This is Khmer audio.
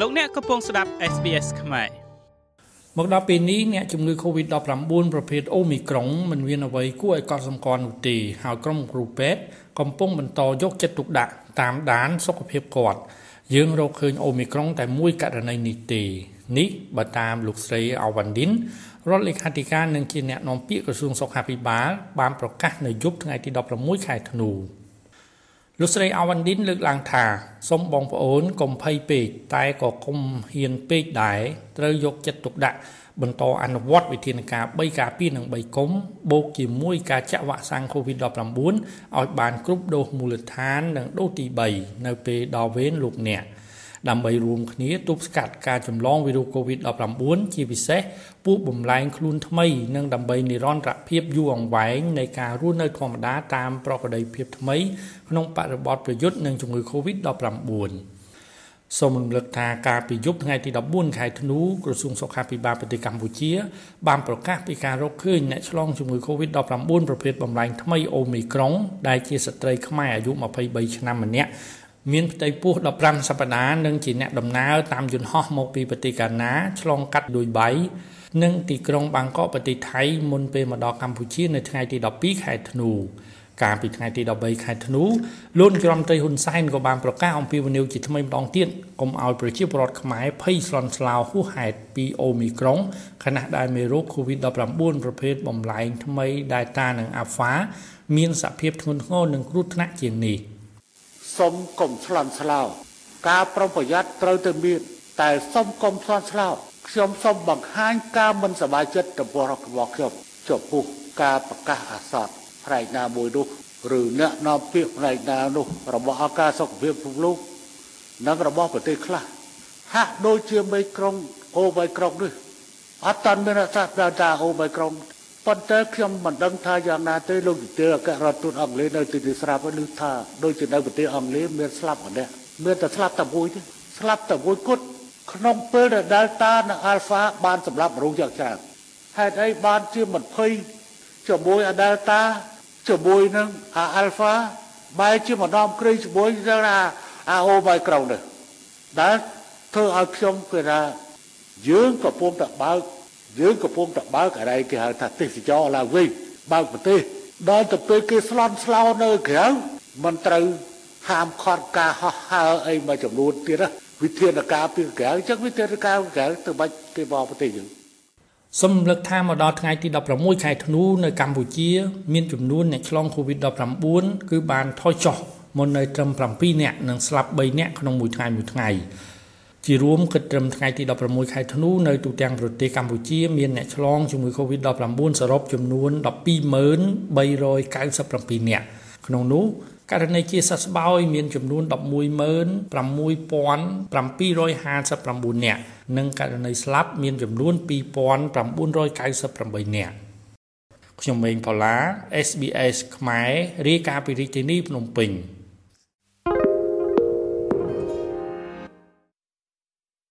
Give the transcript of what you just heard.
លោកអ្នកកំពុងស្ដាប់ SBS ខ្មែរមកដល់ពេលនេះអ្នកជំងឺ Covid-19 ប្រភេទ Omicron មិនមានអ្វីគួរឲ្យកត់សម្គាល់នោះទេហើយក្រុមគ្រូពេទ្យកំពុងបន្តយកចិត្តទុកដាក់តាមដានសុខភាពគាត់យើងរកឃើញ Omicron តែមួយករណីនេះទេនេះបើតាមលោកស្រីអាវ៉ាន់ឌិនរដ្ឋលេខាធិការនិងជាអ្នកនាំពាក្យក្រសួងសុខាភិបាលបានប្រកាសនៅយប់ថ្ងៃទី16ខែធ្នូ លោកស្រីអាវ៉ាន់ឌិនលើកឡើងថាសូមបងប្អូនកុំភ័យពេកតែក៏កុំហ៊ានពេកដែរត្រូវយកចិត្តទុកដាក់បន្តអនុវត្តវិធានការ3ការពារនិង3គុំបូកជាមួយការចាក់វ៉ាក់សាំង COVID-19 ឲ្យបានគ្រប់ដូសមូលដ្ឋាននិងដូសទី3នៅពេលដល់វេនលោកអ្នក។ ដើម្បីរួមគ្នាទប់ស្កាត់ការចម្លងវីរុស COVID-19 ជាពិសេសពូជបំលែងខ្លួនថ្មីនិងដើម្បីនិរន្តរភាពយូរអង្វែងនៃការរស់នៅធម្មតាតាមប្រក្រតីភាពថ្មីក្នុងបរិបទប្រយុទ្ធនឹងជំងឺ COVID-19 សូមរំលឹកថាការពីយប់ថ្ងៃទី14ខែធ្នូក្រសួងសុខាភិបាលប្រទេសកម្ពុជា បានប្រកាសពីការរកឃើញអ្នកឆ្លងជំងឺ Covid-19 ប្រភេទបំលែងថ្មីអូមីក្រុងដែលជាស្ត្រីខ្មែរអាយុ23ឆ្នាំម្នាក់ មានផ្ទៃពោះ15សប្តាហ៍និងជាអ្នកដំណើរតាមយន្តហោះមកពីប្រទេសកាណាឆ្លងកាត់ឌុយបៃនិងទីក្រុងបាងកកប្រទេសថៃមុនពេលមកដល់កម្ពុជានៅថ្ងៃទី12ខែធ្នូកាលពីថ្ងៃទី13ខែធ្នូលោកនាយរដ្ឋមន្ត្រីហ៊ុនសែនក៏បានប្រកាសអំពីវិនិយោគជាថ្មីម្ដងទៀតកុំឲ្យប្រជាពលរដ្ឋខ្មែរភ័យស្លន់ស្លោហួសហេតុពីអូមីក្រុងខណៈដែលមេរោគ COVID-19 ប្រភេទបំលែងថ្មី Delta និង Alpha មានសភាពធ្ងន់ធ្ងរនិងគ្រោះថ្នាក់ជាងនេះ។ សុំកុំឆ្លន់ឆ្លោការប្រុងប្រយ័ត្នត្រូវតែមានតែសុំកុំឆ្លន់ឆ្លោខ្ញុំសូមបង្ហាញការមិនសប្បាយចិត្តចំពោះរបស់ខ្ញុំចំពោះការប្រកាសអាសន្នផ្នែកណាមួយនោះឬអ្នកនាំពាក្យផ្នែកណានោះរបស់អង្គការសុខភាពពិភពលោកនិងរបស់ប្រទេសខ្លះហាក់ដូចជាមេក្រុងអូបៃក្រុងនេះអត់តាន់មានសាស្ត្រាចារ្យអូបៃក្រុង ប៉ុន្តែខ្ញុំមិនដឹងថាយ៉ាងណាទេលោកនាយកអគ្គរដ្ឋទូតអង់គ្លេសនៅទីនេះស្រាប់ឮថាដូចជានៅប្រទេសអង់គ្លេសមានស្លាប់ម្នាក់មានតែស្លាប់តែមួយទេស្លាប់តែមួយគត់ក្នុងពេលដែល Delta និង Alpha បានសម្លាប់មនុស្សយ៉ាងច្រើនហេតុអីបានជាមិនភ័យជាមួយអា Delta ជាមួយនឹងអា Alpha បែរជាម្ដងគ្រីជាមួយនឹងអាអា Omicron នេះដែលធ្វើឲ្យខ្ញុំគេថាយើងកំពុងតែបើក យើងកំពុងតែបើកអីគេហៅថាទេសចរឡើងវិញបើកប្រទេសដល់ទៅពេលគេស្លន់ស្លោនៅក្រៅមិនត្រូវហាមឃាត់ការហោះហើរអីមួយចំនួនទៀតណាវិធានការពីក្រៅអញ្ចឹងវិធានការក្រៅទៅបាច់គេបកប្រទេសយើងសំលឹកថាមកដល់ថ្ងៃទី16ខែធ្នូនៅកម្ពុជា មានចំនួនអ្នកឆ្លង COVID-19 គឺបានថយចុះមកនៅត្រឹម7នាក់និងស្លាប់3នាក់ក្នុងមួយថ្ងៃមួយថ្ងៃ ជារួមគិតត្រឹមថ្ងៃទី16ខែធ្នូនៅទូទាំងប្រទេសកម្ពុជាមានអ្នកឆ្លងជំងឺ Covid-19 សរុបចំនួន12397នាក់ក្នុងនោះករណីជាសះស្បើយមានចំនួន116,759នាក់និងករណីស្លាប់មានចំនួន2,998នាក់ខ្ញុំម៉េងផល្លា SBS ខ្មែររាយការណ៍ពីរាជធានីភ្នំពេញ